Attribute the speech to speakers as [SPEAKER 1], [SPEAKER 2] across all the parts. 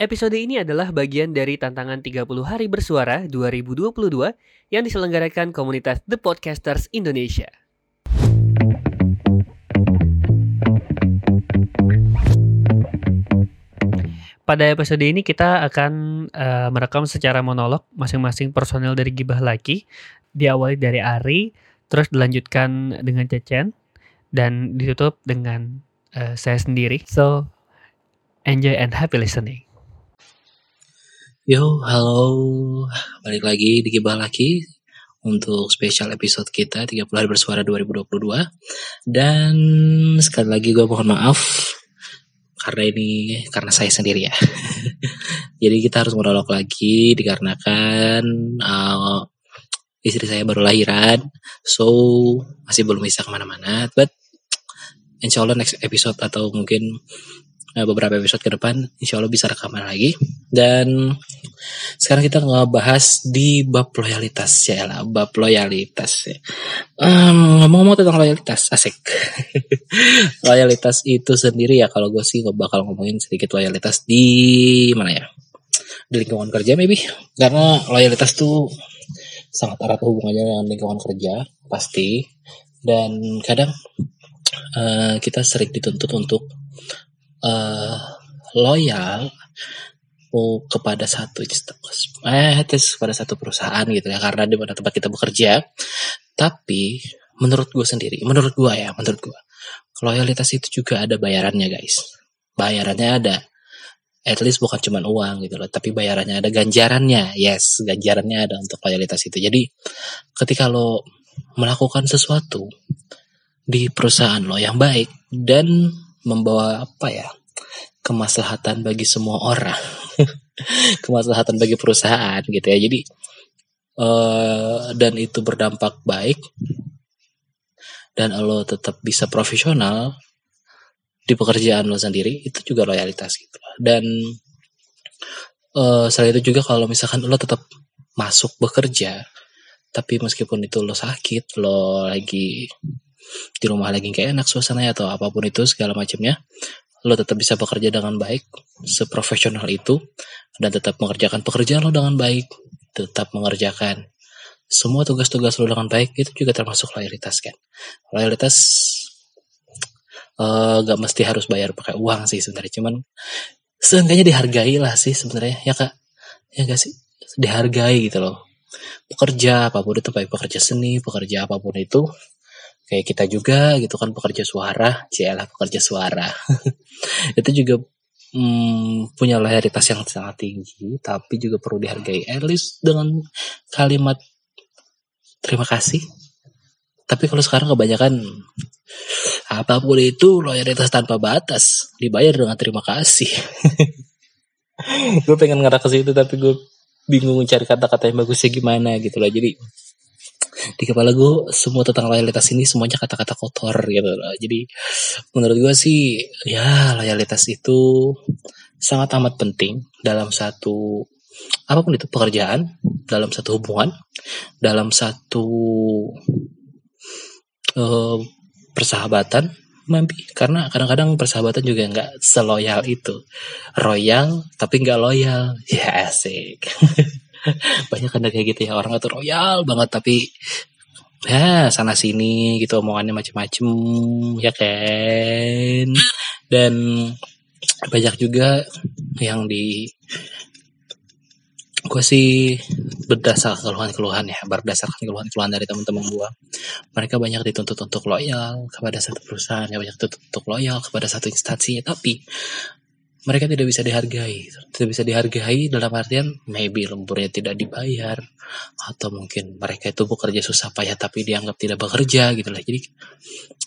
[SPEAKER 1] Episode ini adalah bagian dari tantangan 30 hari bersuara 2022 yang diselenggarakan komunitas The Podcasters Indonesia. Pada episode ini kita akan uh, merekam secara monolog masing-masing personel dari Gibah Laki. Diawali dari Ari, terus dilanjutkan dengan Cecen, dan ditutup dengan uh, saya sendiri. So, enjoy and happy listening.
[SPEAKER 2] Yo, halo. Balik lagi di Gibah Laki untuk spesial episode kita 30 hari bersuara 2022. Dan sekali lagi gue mohon maaf karena ini karena saya sendiri ya. Jadi kita harus monolog lagi dikarenakan uh, istri saya baru lahiran, so masih belum bisa ke mana-mana. But insya Allah next episode atau mungkin uh, beberapa episode ke depan insya Allah bisa rekaman lagi dan sekarang kita ngebahas di bab loyalitas ya lah bab loyalitas ya. um, ngomong-ngomong tentang loyalitas asik. Loyalitas itu sendiri ya kalau gue sih bakal ngomongin sedikit loyalitas di mana ya? Di lingkungan kerja maybe. Karena loyalitas tuh sangat erat hubungannya dengan lingkungan kerja pasti. Dan kadang uh, kita sering dituntut untuk uh, loyal oh, kepada satu eh kepada satu perusahaan gitu ya karena di mana tempat kita bekerja. Tapi menurut gue sendiri menurut gue ya menurut gue loyalitas itu juga ada bayarannya guys. Bayarannya ada at least bukan cuma uang gitu loh tapi bayarannya ada ganjarannya. Yes ganjarannya ada untuk loyalitas itu. Jadi ketika lo melakukan sesuatu di perusahaan lo yang baik dan membawa apa ya kemaslahatan bagi semua orang. Kemaslahatan bagi perusahaan gitu ya. Jadi uh, dan itu berdampak baik dan lo tetap bisa profesional di pekerjaan lo sendiri itu juga loyalitas gitu. Dan uh, selain itu juga kalau misalkan lo tetap masuk bekerja tapi meskipun itu lo sakit lo lagi di rumah lagi kayak enak suasananya atau apa pun itu segala macamnya lo tetap bisa bekerja dengan baik seprofesional itu dan tetap mengerjakan pekerjaan lo dengan baik tetap mengerjakan semua tugas-tugas lo dengan baik itu juga termasuk loyalitas kan? Loyalitas uh, gak mesti harus bayar pakai uang sih sebenarnya cuman seenggaknya dihargai lah sih sebenarnya ya kak? Ya gak sih? Dihargai gitu loh. Pekerja apa pun itu baik pekerja seni pekerja apa pun itu kayak kita juga gitu kan pekerja suara. Cialah pekerja suara. Itu juga hmm, punya loyalitas yang sangat tinggi tapi juga perlu dihargai. At least dengan kalimat terima kasih. Tapi kalau sekarang kebanyakan apa pun itu loyalitas tanpa batas dibayar dengan terima kasih. Gue pengen ngerasa ke situ tapi gue bingung cari kata-kata yang bagusnya gimana gitu loh. Jadi di kepala gue semua tentang loyalitas ini semuanya kata-kata kotor gitu loh. Jadi menurut gue sih ya loyalitas itu sangat amat penting dalam satu apa pun itu pekerjaan, dalam satu hubungan, dalam satu uh, persahabatan mampi. Karena kadang-kadang persahabatan juga nggak seloyal itu. Royal tapi nggak loyal. Ya asik banyak kan kayak gitu ya orang itu royal banget tapi ya sana sini gitu omongannya macem-macem ya kan? Dan banyak juga yang di gue sih berdasarkan keluhan-keluhan ya berdasarkan keluhan-keluhan dari teman-teman gue mereka banyak dituntut untuk loyal kepada satu perusahaan ya banyak dituntut untuk loyal kepada satu instansi tapi mereka tidak bisa dihargai. Tidak bisa dihargai dalam artian maybe lemburnya tidak dibayar atau mungkin mereka itu bekerja susah payah tapi dianggap tidak bekerja gitu lah. Jadi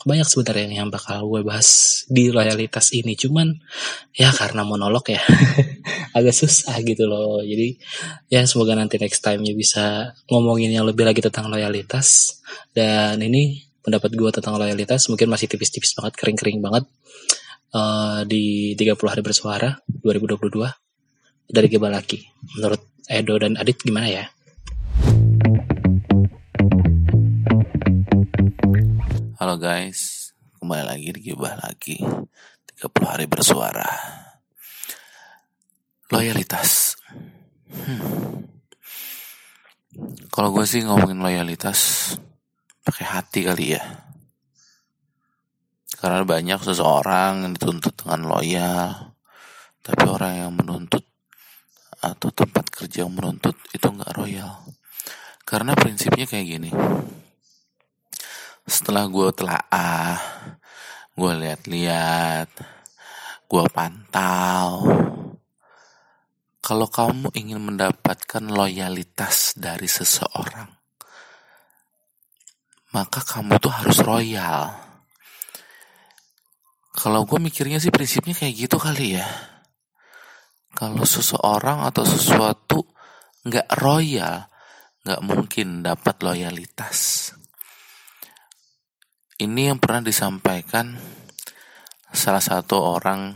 [SPEAKER 2] banyak sebenarnya yang bakal gue bahas di loyalitas ini. Cuman ya karena monolog ya agak susah gitu loh. Jadi ya semoga nanti next time ya bisa ngomongin yang lebih lagi tentang loyalitas. Dan ini pendapat gue tentang loyalitas mungkin masih tipis-tipis banget kering-kering banget uh, di 30 hari bersuara 2022 dari Gebalaki. Menurut Edo dan Adit gimana ya?
[SPEAKER 3] Halo guys, kembali lagi di Gibah lagi 30 hari bersuara. Loyalitas. Hmm. Kalau gue sih ngomongin loyalitas pakai hati kali ya. Karena banyak seseorang yang dituntut dengan loyal, tapi orang yang menuntut atau tempat kerja yang menuntut itu nggak royal. Karena prinsipnya kayak gini. Setelah gue telaah, gue lihat-lihat, gue pantau. Kalau kamu ingin mendapatkan loyalitas dari seseorang, maka kamu tuh harus royal. Kalau gue mikirnya sih prinsipnya kayak gitu kali ya. Kalau seseorang atau sesuatu nggak royal, nggak mungkin dapat loyalitas. Ini yang pernah disampaikan salah satu orang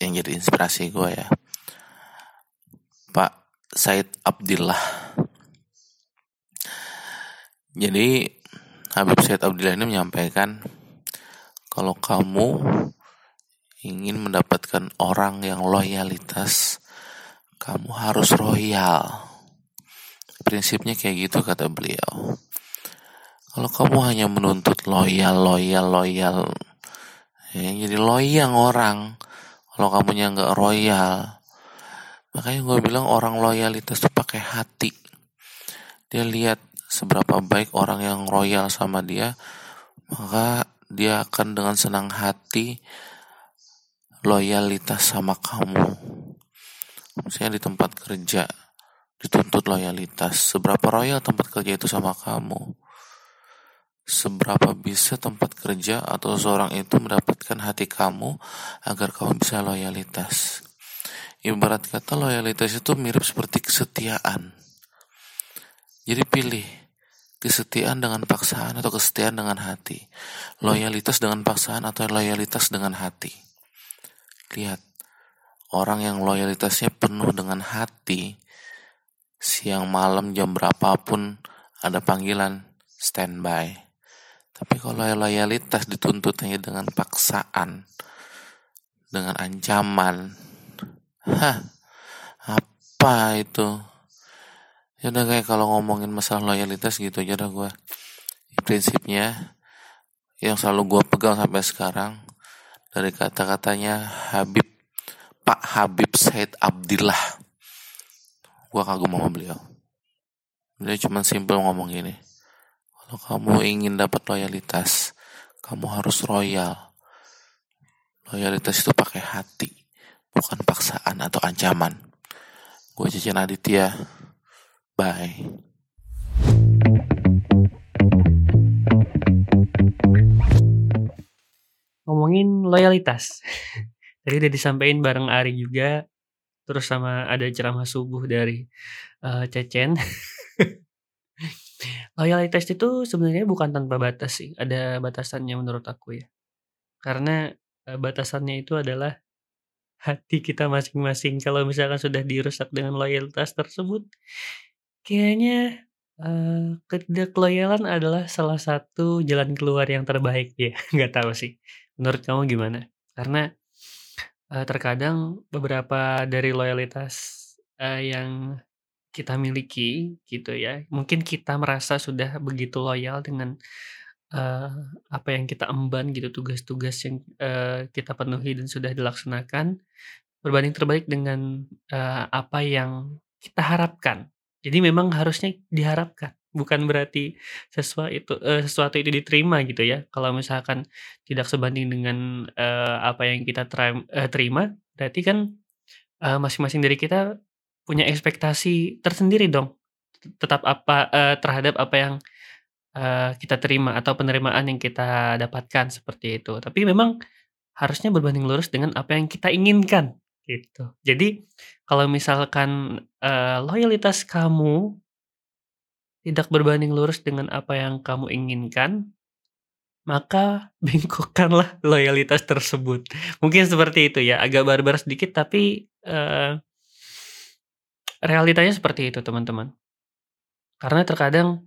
[SPEAKER 3] yang jadi inspirasi gue ya. Pak Said Abdillah. Jadi Habib Said Abdillah ini menyampaikan kalau kamu ingin mendapatkan orang yang loyalitas, kamu harus royal. Prinsipnya kayak gitu kata beliau. Kalau kamu hanya menuntut loyal, loyal, loyal, ya, jadi loyang orang. Kalau kamunya nggak royal, makanya gue bilang orang loyalitas tuh pakai hati. Dia lihat seberapa baik orang yang royal sama dia, maka dia akan dengan senang hati loyalitas sama kamu. Misalnya di tempat kerja, dituntut loyalitas. Seberapa royal tempat kerja itu sama kamu? Seberapa bisa tempat kerja atau seorang itu mendapatkan hati kamu agar kamu bisa loyalitas? Ibarat kata loyalitas itu mirip seperti kesetiaan. Jadi pilih kesetiaan dengan paksaan atau kesetiaan dengan hati. Loyalitas dengan paksaan atau loyalitas dengan hati. Lihat, orang yang loyalitasnya penuh dengan hati, siang malam jam berapapun ada panggilan standby. Tapi kalau loyalitas dituntut hanya dengan paksaan, dengan ancaman, hah, apa itu? Ya udah kayak kalau ngomongin masalah loyalitas gitu aja dah gue prinsipnya yang selalu gue pegang sampai sekarang dari kata-katanya Habib Pak Habib Said Abdillah. Gue kagum sama beliau. Beliau cuma simpel ngomong gini kalau kamu ingin dapat loyalitas kamu harus royal. Loyalitas itu pakai hati bukan paksaan atau ancaman. Gue Cici Aditya Bye.
[SPEAKER 1] Ngomongin loyalitas. Tadi udah disampaikan bareng Ari juga. Terus sama ada ceramah subuh dari uh, Cecen. loyalitas itu sebenarnya bukan tanpa batas sih. Ada batasannya menurut aku ya. Karena uh, batasannya itu adalah hati kita masing-masing. Kalau misalkan sudah dirusak dengan loyalitas tersebut, Kayaknya, uh, ketidakloyalan adalah salah satu jalan keluar yang terbaik ya, nggak tahu sih. Menurut kamu gimana? Karena, uh, terkadang beberapa dari loyalitas, uh, yang kita miliki gitu ya, mungkin kita merasa sudah begitu loyal dengan, uh, apa yang kita emban gitu, tugas-tugas yang, uh, kita penuhi dan sudah dilaksanakan, berbanding terbalik dengan, uh, apa yang kita harapkan. Jadi memang harusnya diharapkan, bukan berarti sesuatu itu uh, sesuatu itu diterima gitu ya. Kalau misalkan tidak sebanding dengan, uh, apa yang kita terim uh, terima, berarti kan, uh, masing-masing dari kita punya ekspektasi tersendiri dong, tetap apa uh, terhadap apa yang, uh, kita terima atau penerimaan yang kita dapatkan, seperti itu. Tapi memang harusnya berbanding lurus dengan apa yang kita inginkan. Gitu. Jadi, kalau misalkan, uh, loyalitas kamu tidak berbanding lurus dengan apa yang kamu inginkan, maka bengkokkanlah loyalitas tersebut. Mungkin seperti itu ya, agak barbar sedikit tapi, uh, realitanya seperti itu teman-teman. Karena terkadang,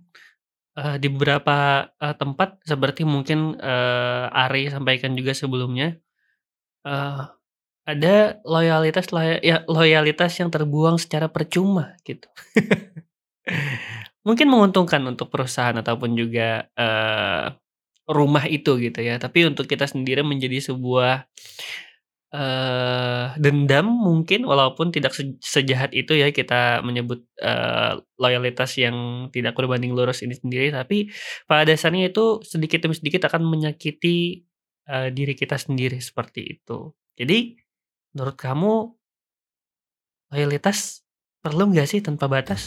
[SPEAKER 1] uh, di beberapa, uh, tempat seperti mungkin, uh, Ari sampaikan juga sebelumnya, uh, ada loyalitas loya ya loyalitas yang terbuang secara percuma gitu. Mungkin menguntungkan untuk perusahaan ataupun juga, eee, rumah itu gitu ya, tapi untuk kita sendiri menjadi sebuah, eee, dendam mungkin walaupun tidak se sejahat itu ya kita menyebut, eee, loyalitas yang tidak berbanding lurus ini sendiri, tapi pada dasarnya itu sedikit demi sedikit akan menyakiti, eee, diri kita sendiri seperti itu. Jadi menurut kamu loyalitas perlu nggak sih tanpa batas?